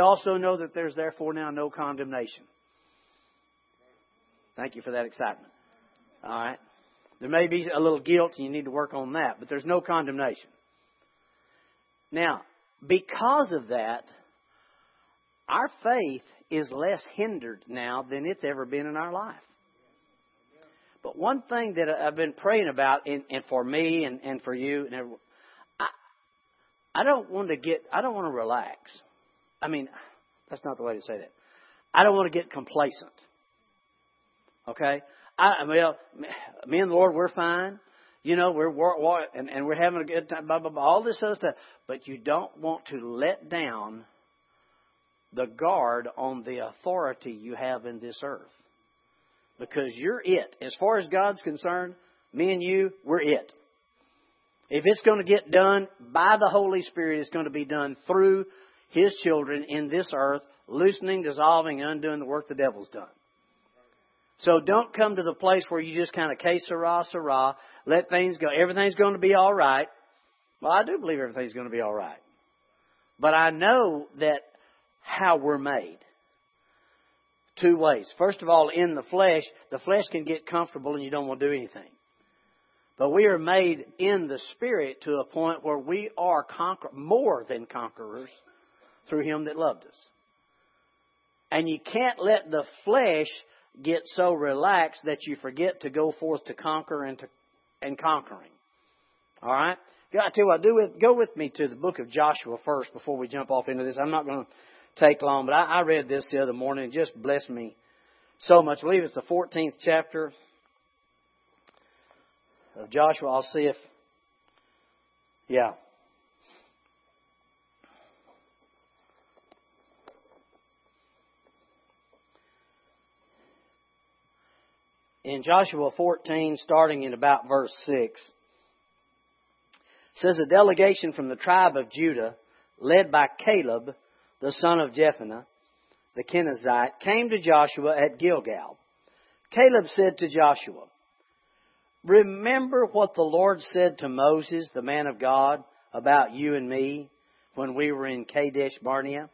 also know that there's therefore now no condemnation. Thank you for that excitement. All right. There may be a little guilt and you need to work on that, but there's no condemnation. Now, because of that, our faith is less hindered now than it's ever been in our life. But one thing that I've been praying about, and, and for me and, and for you, and everyone, I, I don't want to get, I don't want to relax. I mean, that's not the way to say that. I don't want to get complacent. Okay? I, well, me and the Lord, we're fine. You know, we're, we're and, and we're having a good time, blah, blah, blah, all this other stuff. But you don't want to let down the guard on the authority you have in this earth. Because you're it. As far as God's concerned, me and you, we're it. If it's going to get done by the Holy Spirit, it's going to be done through His children in this earth, loosening, dissolving, and undoing the work the devil's done. So don't come to the place where you just kind of que sera, sera, let things go. Everything's going to be all right. Well, I do believe everything's going to be all right. But I know that how we're made. Two ways. First of all, in the flesh, the flesh can get comfortable and you don't want to do anything. But we are made in the spirit to a point where we are conquer- more than conquerors through him that loved us. And you can't let the flesh get so relaxed that you forget to go forth to conquer and to and conquering. All right. I tell you what, do with, go with me to the book of Joshua first before we jump off into this. I'm not going to take long, but I, I read this the other morning just blessed me so much. I believe it's the 14th chapter of Joshua. I'll see if, yeah, in Joshua 14, starting in about verse 6, says a delegation from the tribe of Judah, led by Caleb, the son of Jephunneh, the Kenizzite, came to Joshua at Gilgal. Caleb said to Joshua, Remember what the Lord said to Moses, the man of God, about you and me when we were in Kadesh Barnea?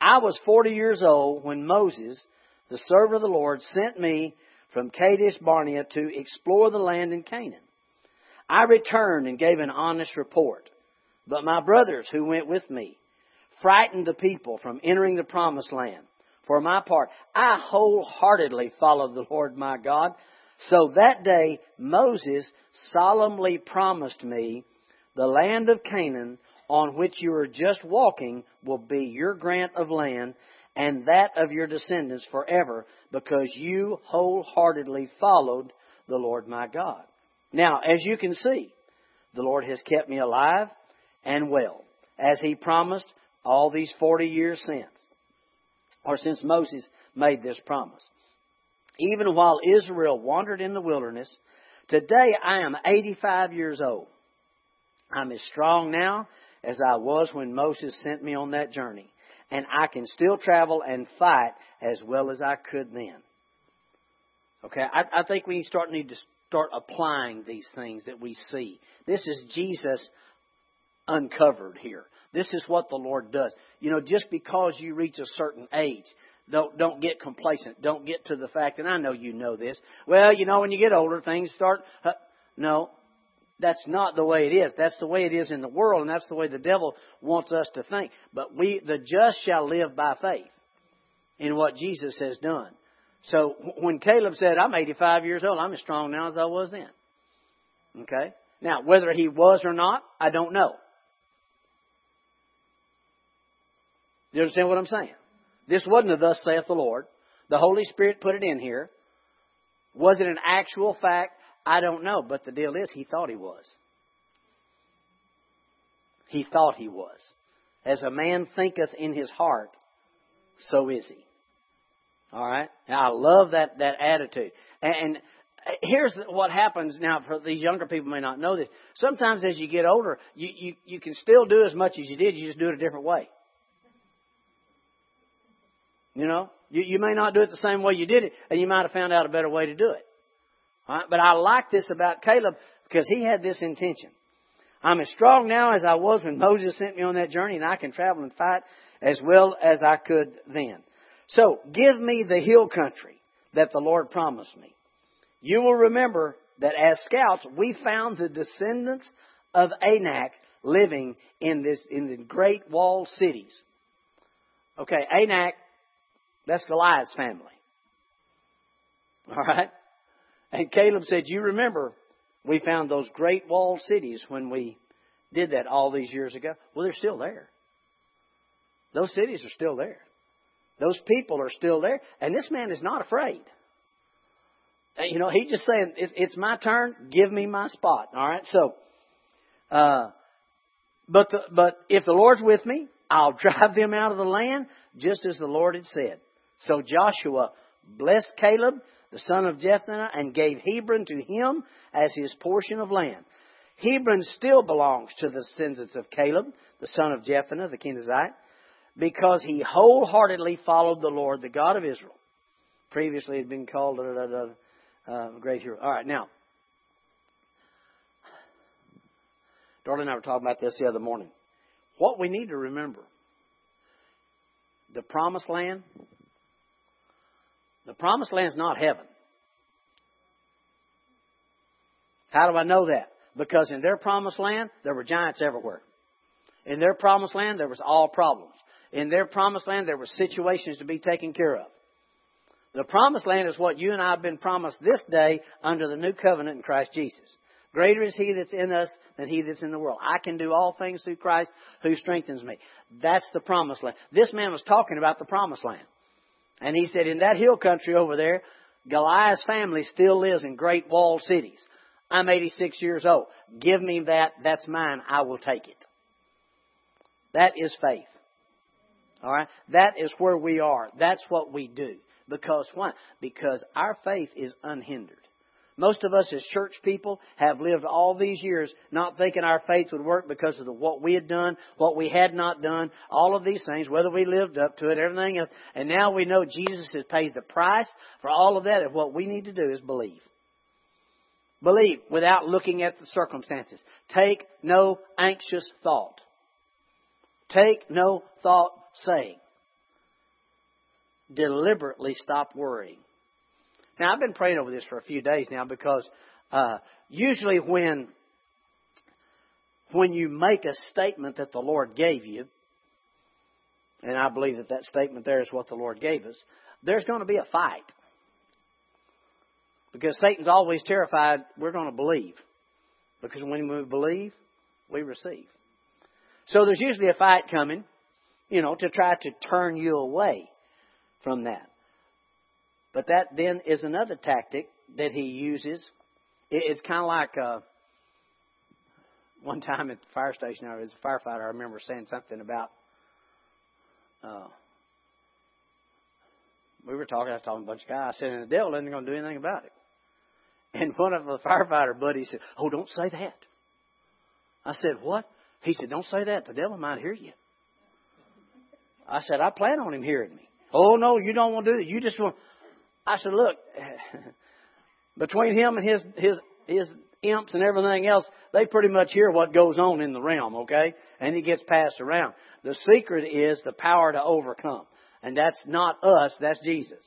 I was 40 years old when Moses, the servant of the Lord, sent me from Kadesh Barnea to explore the land in Canaan. I returned and gave an honest report. But my brothers who went with me frightened the people from entering the promised land. For my part, I wholeheartedly followed the Lord my God. So that day Moses solemnly promised me the land of Canaan on which you are just walking will be your grant of land and that of your descendants forever, because you wholeheartedly followed the Lord my God. Now, as you can see, the Lord has kept me alive and well, as He promised all these 40 years since, or since Moses made this promise. Even while Israel wandered in the wilderness, today I am 85 years old. I'm as strong now as I was when Moses sent me on that journey and I can still travel and fight as well as I could then. Okay, I, I think we start need to start applying these things that we see. This is Jesus uncovered here. This is what the Lord does. You know, just because you reach a certain age, don't don't get complacent. Don't get to the fact, and I know you know this. Well, you know, when you get older, things start. Uh, no, that's not the way it is. That's the way it is in the world, and that's the way the devil wants us to think. But we, the just shall live by faith in what Jesus has done. So when Caleb said, I'm 85 years old, I'm as strong now as I was then. Okay? Now, whether he was or not, I don't know. You understand what I'm saying? This wasn't a thus saith the Lord. The Holy Spirit put it in here. Was it an actual fact? I don't know, but the deal is he thought he was. He thought he was. As a man thinketh in his heart, so is he. All right? Now, I love that, that attitude. And, here's what happens now for these younger people may not know this. Sometimes as you get older, you, you, you can still do as much as you did, you just do it a different way. You know? You, you may not do it the same way you did it, and you might have found out a better way to do it. Right? But I like this about Caleb because he had this intention. I'm as strong now as I was when Moses sent me on that journey, and I can travel and fight as well as I could then. So, give me the hill country that the Lord promised me. You will remember that as scouts, we found the descendants of Anak living in this in the great walled cities. Okay, Anak, that's Goliath's family. All right? And Caleb said, You remember we found those great walled cities when we did that all these years ago. Well, they're still there. Those cities are still there. Those people are still there. And this man is not afraid. You know, he's just saying, it's, it's my turn. Give me my spot. All right. So, uh, but the, but if the Lord's with me, I'll drive them out of the land just as the Lord had said. So Joshua blessed Caleb, the son of Jephunneh, and gave Hebron to him as his portion of land. Hebron still belongs to the descendants of Caleb, the son of Jephunneh, the Kenizzite, because he wholeheartedly followed the Lord, the God of Israel. Previously had been called a, uh, great hero. All right, now, Darla and I were talking about this the other morning. What we need to remember the promised land, the promised land is not heaven. How do I know that? Because in their promised land, there were giants everywhere. In their promised land, there was all problems. In their promised land, there were situations to be taken care of. The promised land is what you and I have been promised this day under the new covenant in Christ Jesus. Greater is He that's in us than He that's in the world. I can do all things through Christ who strengthens me. That's the promised land. This man was talking about the promised land. And he said, in that hill country over there, Goliath's family still lives in great walled cities. I'm 86 years old. Give me that. That's mine. I will take it. That is faith. All right? That is where we are. That's what we do. Because why? Because our faith is unhindered. Most of us as church people have lived all these years not thinking our faith would work because of the, what we had done, what we had not done, all of these things, whether we lived up to it, everything else. And now we know Jesus has paid the price for all of that, and what we need to do is believe. Believe without looking at the circumstances. Take no anxious thought. Take no thought saying. Deliberately stop worrying. Now, I've been praying over this for a few days now because uh, usually when when you make a statement that the Lord gave you, and I believe that that statement there is what the Lord gave us, there's going to be a fight. Because Satan's always terrified we're going to believe. Because when we believe, we receive. So there's usually a fight coming, you know, to try to turn you away from that. But that then is another tactic that he uses. It's kind of like uh, one time at the fire station, I was a firefighter. I remember saying something about. Uh, we were talking. I was talking to a bunch of guys. I said, "And the devil isn't going to do anything about it." And one of the firefighter buddies said, "Oh, don't say that." I said, "What?" He said, "Don't say that. The devil might hear you." I said, "I plan on him hearing me." Oh no, you don't want to do it. You just want. I said, look, between him and his his his imps and everything else, they pretty much hear what goes on in the realm, okay? And it gets passed around. The secret is the power to overcome. And that's not us, that's Jesus.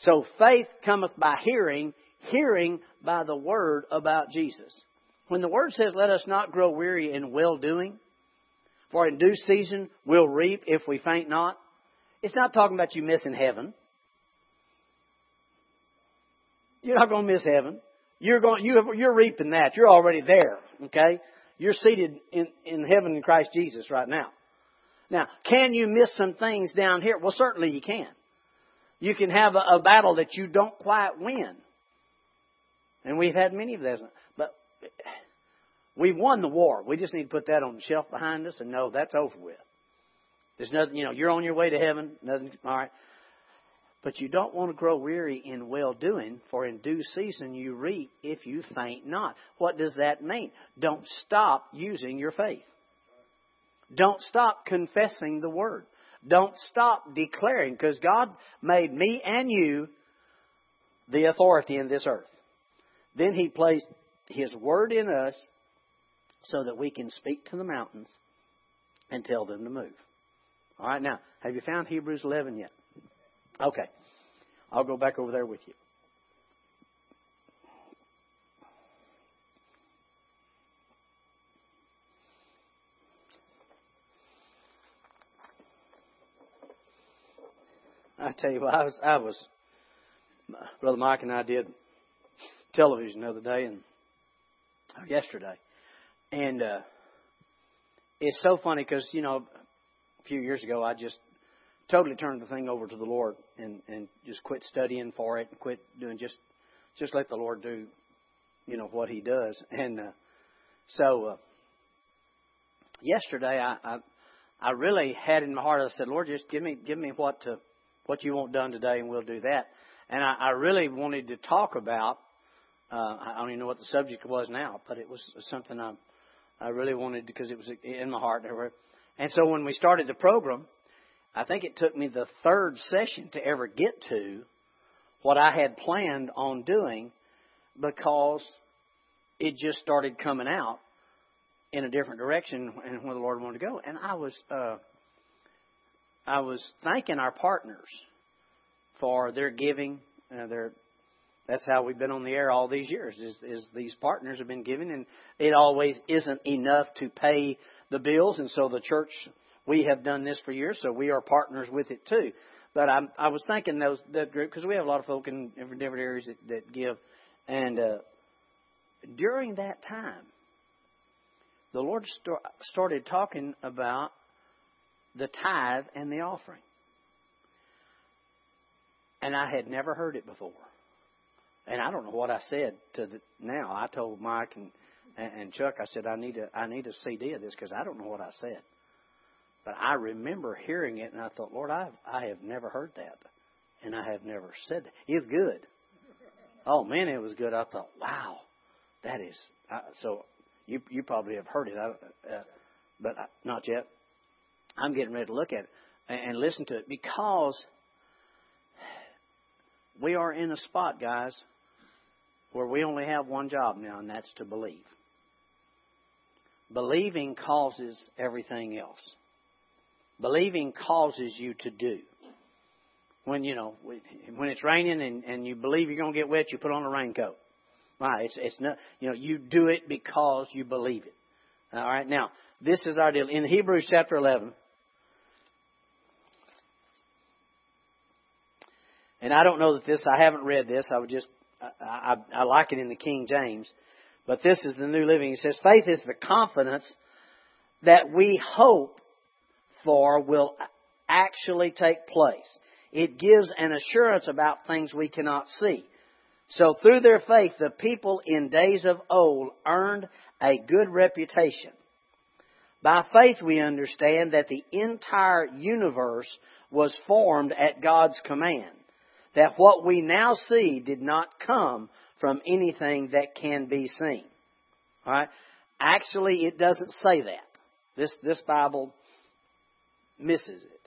So faith cometh by hearing, hearing by the word about Jesus. When the word says, let us not grow weary in well doing, for in due season we'll reap if we faint not, it's not talking about you missing heaven. You're not going to miss heaven. You're going, you have, you're reaping that. You're already there. Okay? You're seated in, in heaven in Christ Jesus right now. Now, can you miss some things down here? Well, certainly you can. You can have a, a battle that you don't quite win. And we've had many of those. But we've won the war. We just need to put that on the shelf behind us and know that's over with. There's nothing, you know, you're on your way to heaven. Nothing, all right. But you don't want to grow weary in well doing, for in due season you reap if you faint not. What does that mean? Don't stop using your faith. Don't stop confessing the word. Don't stop declaring, because God made me and you the authority in this earth. Then He placed His word in us so that we can speak to the mountains and tell them to move. All right, now, have you found Hebrews 11 yet? Okay. I'll go back over there with you. I tell you what, I was, I was, Brother Mike and I did television the other day and yesterday, and uh, it's so funny because you know, a few years ago I just totally turned the thing over to the Lord and and just quit studying for it and quit doing just just let the Lord do, you know, what He does. And uh, so uh, yesterday I, I I really had in my heart I said, Lord, just give me give me what to what you want done today, and we'll do that. And I, I really wanted to talk about. Uh, I don't even know what the subject was now, but it was something I I really wanted because it was in my heart. And so when we started the program, I think it took me the third session to ever get to what I had planned on doing because it just started coming out in a different direction and where the Lord wanted to go. And I was uh, I was thanking our partners for their giving. Uh, their that's how we've been on the air all these years. Is, is these partners have been giving, and it always isn't enough to pay the bills, and so the church we have done this for years, so we are partners with it too. But I, I was thinking those that group because we have a lot of folk in different, different areas that, that give, and uh, during that time, the Lord st- started talking about the tithe and the offering, and I had never heard it before, and I don't know what I said to the, now. I told Mike and and Chuck, I said I need a I need a CD of this because I don't know what I said. But I remember hearing it, and I thought, Lord, I I have never heard that, and I have never said that. It's good. Oh man, it was good. I thought, wow, that is uh, so. You you probably have heard it, I, uh, but not yet. I'm getting ready to look at it and, and listen to it because we are in a spot, guys, where we only have one job now, and that's to believe. Believing causes everything else. Believing causes you to do. When you know when it's raining and, and you believe you're going to get wet, you put on a raincoat. Right? It's it's not you know you do it because you believe it. All right. Now this is our deal in Hebrews chapter 11. And I don't know that this. I haven't read this. I would just I, I, I like it in the King James, but this is the New Living. It says faith is the confidence that we hope for will actually take place. It gives an assurance about things we cannot see. So through their faith, the people in days of old earned a good reputation. By faith, we understand that the entire universe was formed at God's command. That what we now see did not come from anything that can be seen. Alright? Actually, it doesn't say that. This, this Bible misses it.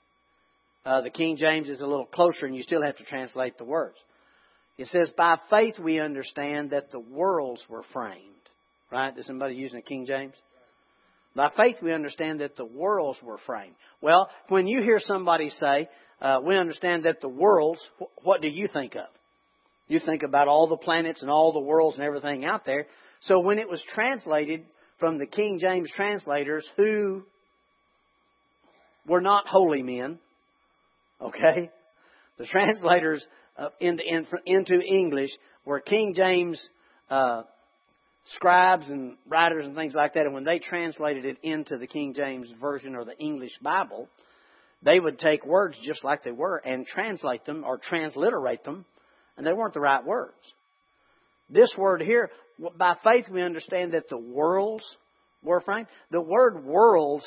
Uh, the King James is a little closer, and you still have to translate the words. It says, By faith we understand that the worlds were framed. Right? Is somebody using a King James? By faith we understand that the worlds were framed. Well, when you hear somebody say, uh, we understand that the worlds, what do you think of? You think about all the planets and all the worlds and everything out there. So when it was translated from the King James translators, who were not holy men. Okay? The translators uh, into, into English were King James uh, scribes and writers and things like that. And when they translated it into the King James Version or the English Bible, they would take words just like they were and translate them or transliterate them, and they weren't the right words. This word here, by faith we understand that the worlds were framed. The word worlds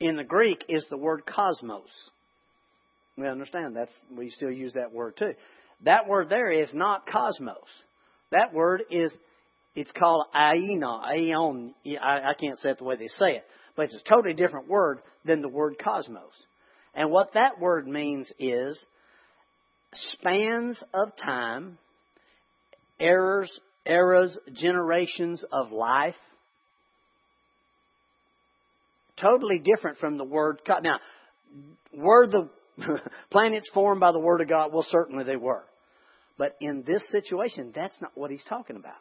in the Greek is the word cosmos. We understand that's we still use that word too. That word there is not cosmos. That word is it's called aina, aeon. I, I can't say it the way they say it, but it's a totally different word than the word cosmos. And what that word means is spans of time, eras, eras, generations of life, totally different from the word. "Cut." Now, were the planets formed by the Word of God? Well, certainly they were. But in this situation, that's not what he's talking about.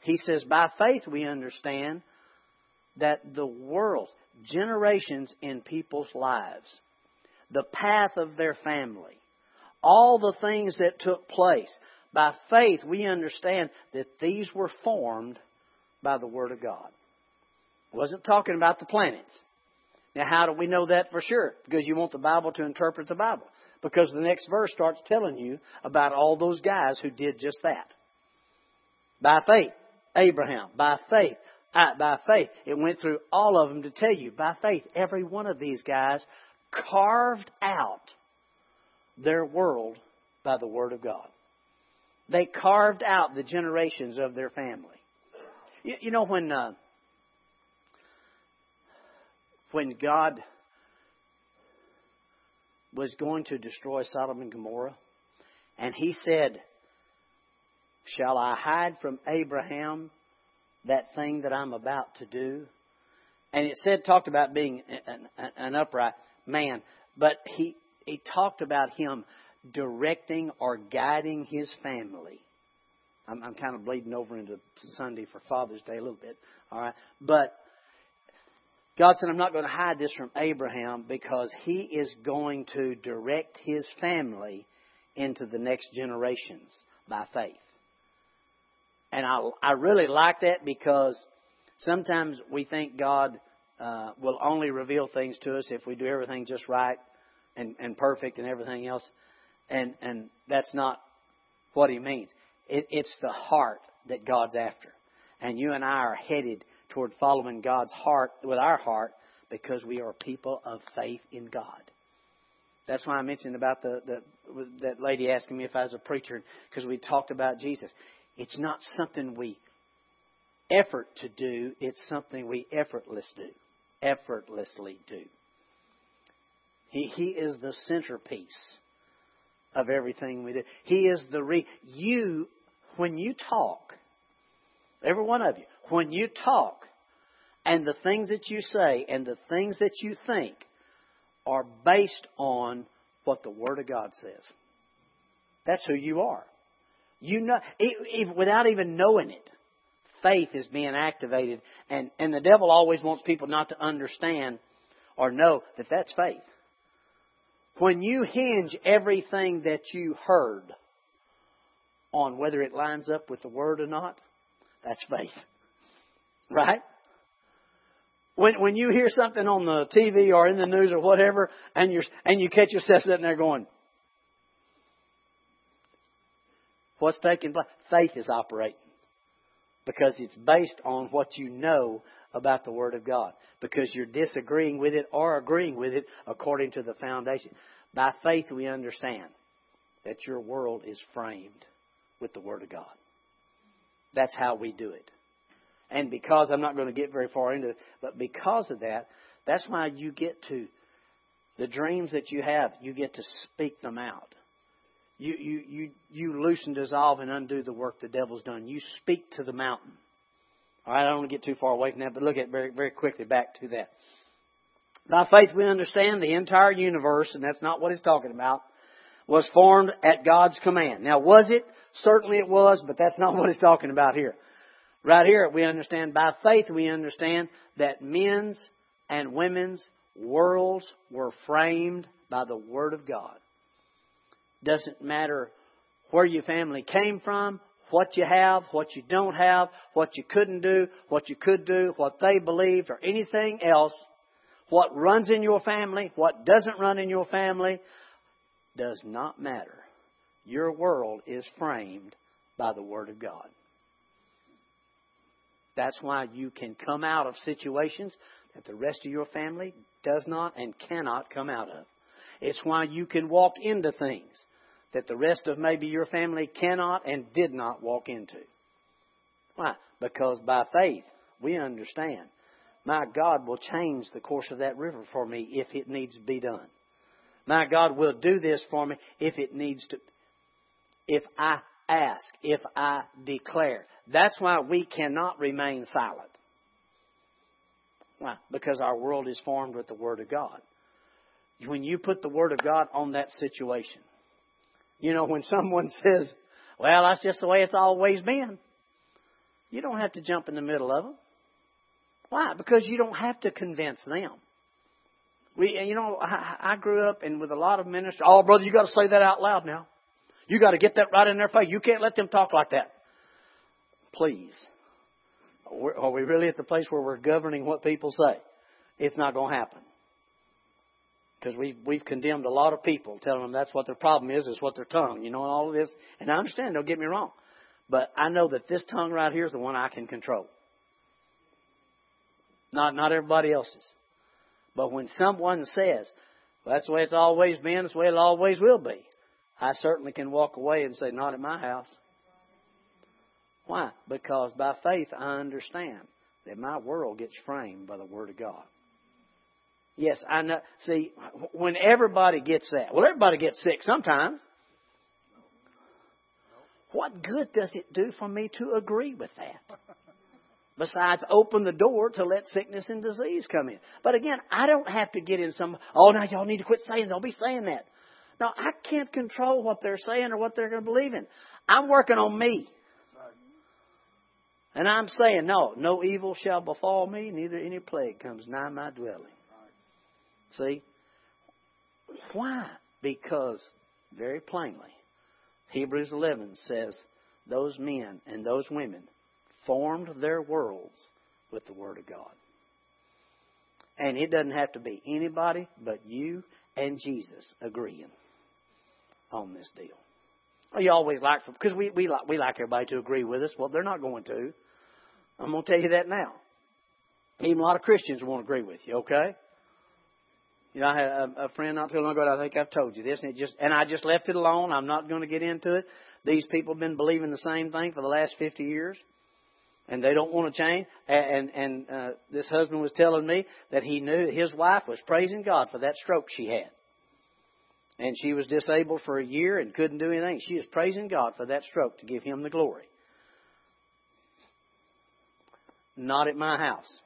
He says, by faith we understand that the world, generations in people's lives, the path of their family, all the things that took place, by faith we understand that these were formed by the Word of God. Wasn't talking about the planets. Now, how do we know that for sure? Because you want the Bible to interpret the Bible. Because the next verse starts telling you about all those guys who did just that. By faith, Abraham. By faith, I, by faith. It went through all of them to tell you, by faith, every one of these guys carved out their world by the Word of God. They carved out the generations of their family. You, you know, when, uh, when God was going to destroy Sodom and Gomorrah, and he said, Shall I hide from Abraham that thing that I'm about to do? And it said, talked about being an, an upright man, but he, he talked about him directing or guiding his family. I'm, I'm kind of bleeding over into Sunday for Father's Day a little bit, all right? But God said, I'm not going to hide this from Abraham because he is going to direct his family into the next generations by faith. And I, I really like that because sometimes we think God uh, will only reveal things to us if we do everything just right and, and perfect and everything else. And, and that's not what he means. It, it's the heart that God's after. And you and I are headed toward following God's heart with our heart because we are people of faith in God. That's why I mentioned about the, the that lady asking me if I was a preacher because we talked about Jesus. It's not something we effort to do, it's something we effortless do. Effortlessly do. He, he is the centerpiece of everything we do. He is the re. You, when you talk, every one of you, when you talk, and the things that you say and the things that you think are based on what the Word of God says. That's who you are. You know, without even knowing it, faith is being activated, and and the devil always wants people not to understand or know that that's faith. When you hinge everything that you heard on whether it lines up with the Word or not, that's faith. Right? When when you hear something on the TV or in the news or whatever, and you and you catch yourself sitting there going, "What's taking place?" Faith is operating because it's based on what you know about the Word of God. Because you're disagreeing with it or agreeing with it according to the foundation. By faith, we understand that your world is framed with the Word of God. That's how we do it. And because I'm not going to get very far into it, but because of that, that's why you get to the dreams that you have, you get to speak them out. You you you you loosen, dissolve, and undo the work the devil's done. You speak to the mountain. All right, I don't want to get too far away from that, but look at very very quickly back to that. By faith, we understand the entire universe, and that's not what he's talking about, was formed at God's command. Now, was it? Certainly it was, but that's not what he's talking about here. Right here, we understand by faith, we understand that men's and women's worlds were framed by the Word of God. Doesn't matter where your family came from, what you have, what you don't have, what you couldn't do, what you could do, what they believed, or anything else. What runs in your family, what doesn't run in your family, does not matter. Your world is framed by the Word of God. That's why you can come out of situations that the rest of your family does not and cannot come out of. It's why you can walk into things that the rest of maybe your family cannot and did not walk into. Why? Because by faith, we understand my God will change the course of that river for me if it needs to be done. My God will do this for me if it needs to, if I ask, if I declare. That's why we cannot remain silent. Why? Because our world is formed with the Word of God. when you put the Word of God on that situation. You know, when someone says, well, that's just the way it's always been, you don't have to jump in the middle of them. Why? Because you don't have to convince them. We, you know, I, I grew up and with a lot of ministers. Oh, brother, you got to say that out loud now. You got to get that right in their face. You can't let them talk like that. Please. Are we really at the place where we're governing what people say? It's not going to happen. Because we've, we've condemned a lot of people, telling them that's what their problem is, is what their tongue, you know, and all of this. And I understand, don't get me wrong. But I know that this tongue right here is the one I can control. Not, not everybody else's. But when someone says, well, that's the way it's always been, that's the way it always will be, I certainly can walk away and say, not at my house. Why? Because by faith I understand that my world gets framed by the Word of God. Yes, I know. See, when everybody gets that, well, everybody gets sick sometimes. What good does it do for me to agree with that? Besides, open the door to let sickness and disease come in. But again, I don't have to get in some, oh, now y'all need to quit saying, don't be saying that. No, I can't control what they're saying or what they're going to believe in. I'm working on me. And I'm saying, no, no evil shall befall me, neither any plague comes nigh my dwelling. See? Why? Because, very plainly, Hebrews 11 says those men and those women formed their worlds with the Word of God. And it doesn't have to be anybody but you and Jesus agreeing on this deal. You always like, because we, we, like, we like everybody to agree with us. Well, they're not going to. I'm going to tell you that now. Even a lot of Christians won't agree with you, okay? You know, I had a, a friend not too long ago. I think I've told you this, and it just and I just left it alone. I'm not going to get into it. These people have been believing the same thing for the last 50 years, and they don't want to change. And and uh, this husband was telling me that he knew his wife was praising God for that stroke she had, and she was disabled for a year and couldn't do anything. She is praising God for that stroke to give Him the glory. Not at my house.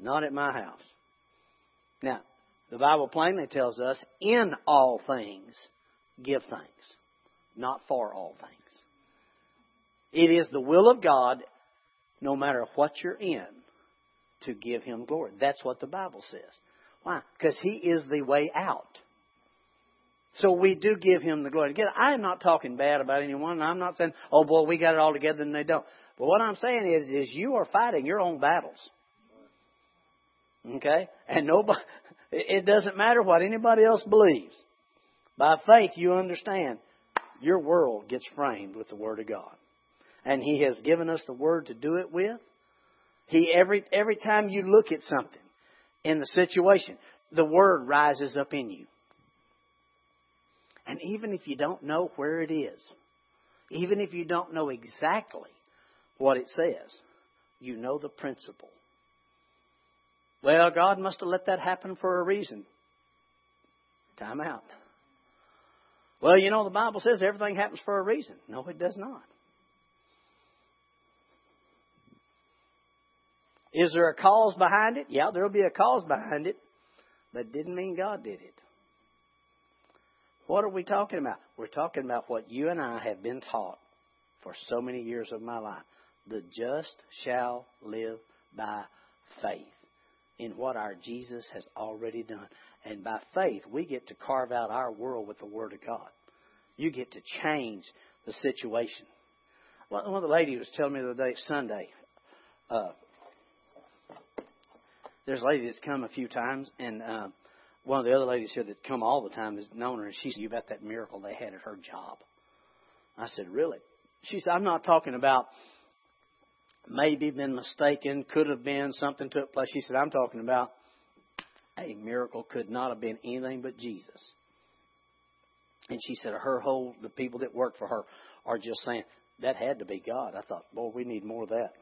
Not at my house. Now, the Bible plainly tells us, in all things, give thanks, not for all things. It is the will of God, no matter what you're in, to give Him glory. That's what the Bible says. Why? Because He is the way out. So we do give Him the glory. Again, I am not talking bad about anyone. I'm not saying, oh boy, we got it all together and they don't. But what I'm saying is, is you are fighting your own battles. Okay? And nobody, it doesn't matter what anybody else believes. By faith, you understand your world gets framed with the Word of God. And He has given us the Word to do it with. He, every, every time you look at something in the situation, the Word rises up in you. And even if you don't know where it is, even if you don't know exactly what it says, you know the principle. Well, God must have let that happen for a reason. Time out. Well, you know, the Bible says everything happens for a reason. No, it does not. Is there a cause behind it? Yeah, there'll be a cause behind it, but it didn't mean God did it. What are we talking about? We're talking about what you and I have been taught for so many years of my life. The just shall live by faith in what our Jesus has already done. And by faith, we get to carve out our world with the Word of God. You get to change the situation. One of the ladies was telling me the other day, Sunday, uh, there's a lady that's come a few times, and uh, one of the other ladies here that come all the time has known her, and she said about that miracle they had at her job. I said, really? She said, I'm not talking about maybe been mistaken, could have been, something took place. She said, I'm talking about a miracle could not have been anything but Jesus. And she said, her whole, the people that work for her are just saying, that had to be God. I thought, boy, we need more of that.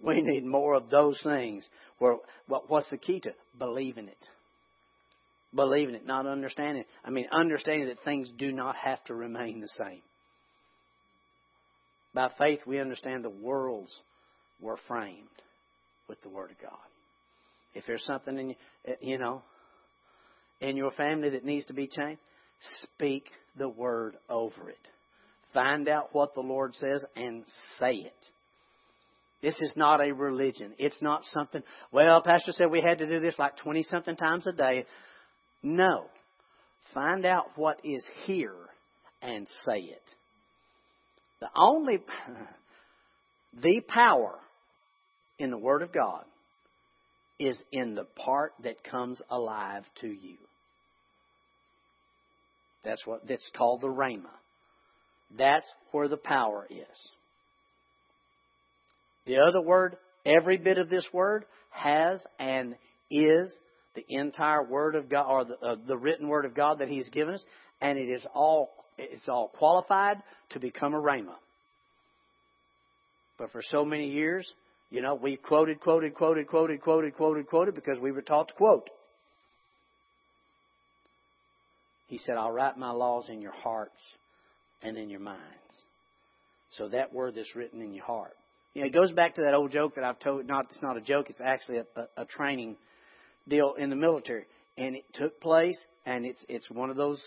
We need more of those things. Where, what's the key to? Believing it. Believing it, not understanding. I mean, understanding that things do not have to remain the same. By faith, we understand the worlds were framed with the Word of God. If there's something in eh, you know, in your family that needs to be changed, speak the word over it. Find out what the Lord says and say it. This is not a religion. It's not something, well, Pastor said we had to do this like 20 something times a day. No. Find out what is here and say it. The only, the power in the Word of God is in the part that comes alive to you. That's what that's called the rhema. That's where the power is. The other word, every bit of this word has and is the entire word of God or the, uh, the written word of God that He's given us, and it is all it's all qualified to become a rhema. But for so many years, you know, we quoted, quoted, quoted, quoted, quoted, quoted, quoted because we were taught to quote. He said, I'll write my laws in your hearts and in your minds. So that word that's written in your heart. You know, it goes back to that old joke that I've told. Not it's not a joke. It's actually a, a, a training deal in the military, and it took place. And it's it's one of those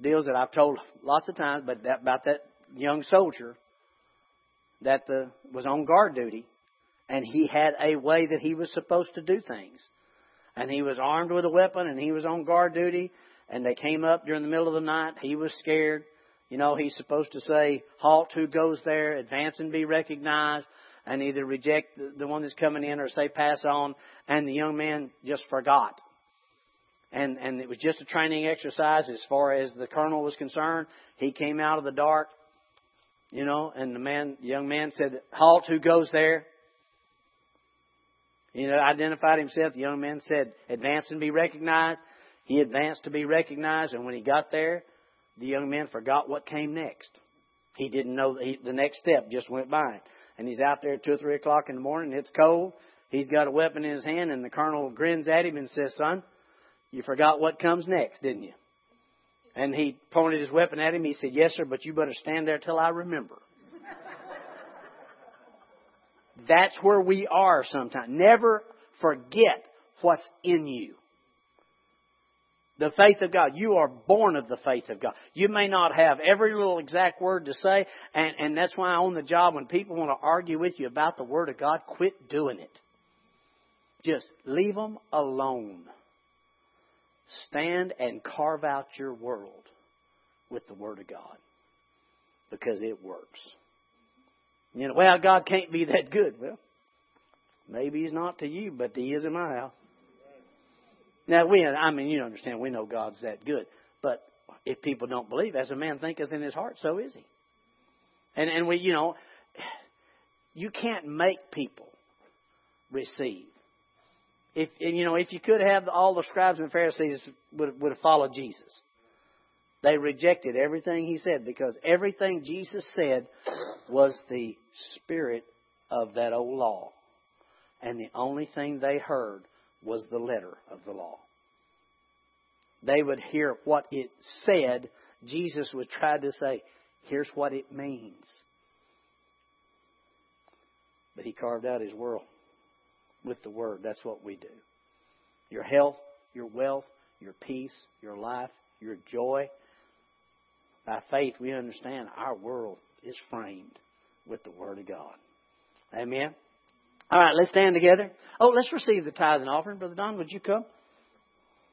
deals that I've told lots of times. But that, about that young soldier that the, was on guard duty, and he had a way that he was supposed to do things, and he was armed with a weapon, and he was on guard duty, and they came up during the middle of the night. He was scared. You know, he's supposed to say, halt, who goes there, advance and be recognized, and either reject the one that's coming in or say pass on. And the young man just forgot. And, and it was just a training exercise as far as the colonel was concerned. He came out of the dark, you know, and the man, young man said, halt, who goes there? You know, identified himself. The young man said, advance and be recognized. He advanced to be recognized, and when he got there, the young man forgot what came next. He didn't know he, the next step just went by. And he's out there at 2 or 3 o'clock in the morning. It's cold. He's got a weapon in his hand, and the colonel grins at him and says, Son, you forgot what comes next, didn't you? And he pointed his weapon at him. He said, Yes, sir, but you better stand there till I remember. That's where we are sometimes. Never forget what's in you. The faith of God. You are born of the faith of God. You may not have every little exact word to say, and, and that's why on the job, when people want to argue with you about the Word of God, quit doing it. Just leave them alone. Stand and carve out your world with the Word of God because it works. You know, well, God can't be that good. Well, maybe He's not to you, but He is in my house. Now we, I mean, you understand, we know God's that good. But if people don't believe, as a man thinketh in his heart, so is he. And and we, you know, you can't make people receive. If and, you know, if you could have all the scribes and Pharisees would would have followed Jesus. They rejected everything he said because everything Jesus said was the spirit of that old law. And the only thing they heard was the letter of the law. They would hear what it said. Jesus was trying to say, here's what it means. But he carved out his world with the word. That's what we do. Your health, your wealth, your peace, your life, your joy. By faith, we understand our world is framed with the Word of God. Amen. All right, let's stand together. Oh, let's receive the tithe and offering. Brother Don, would you come?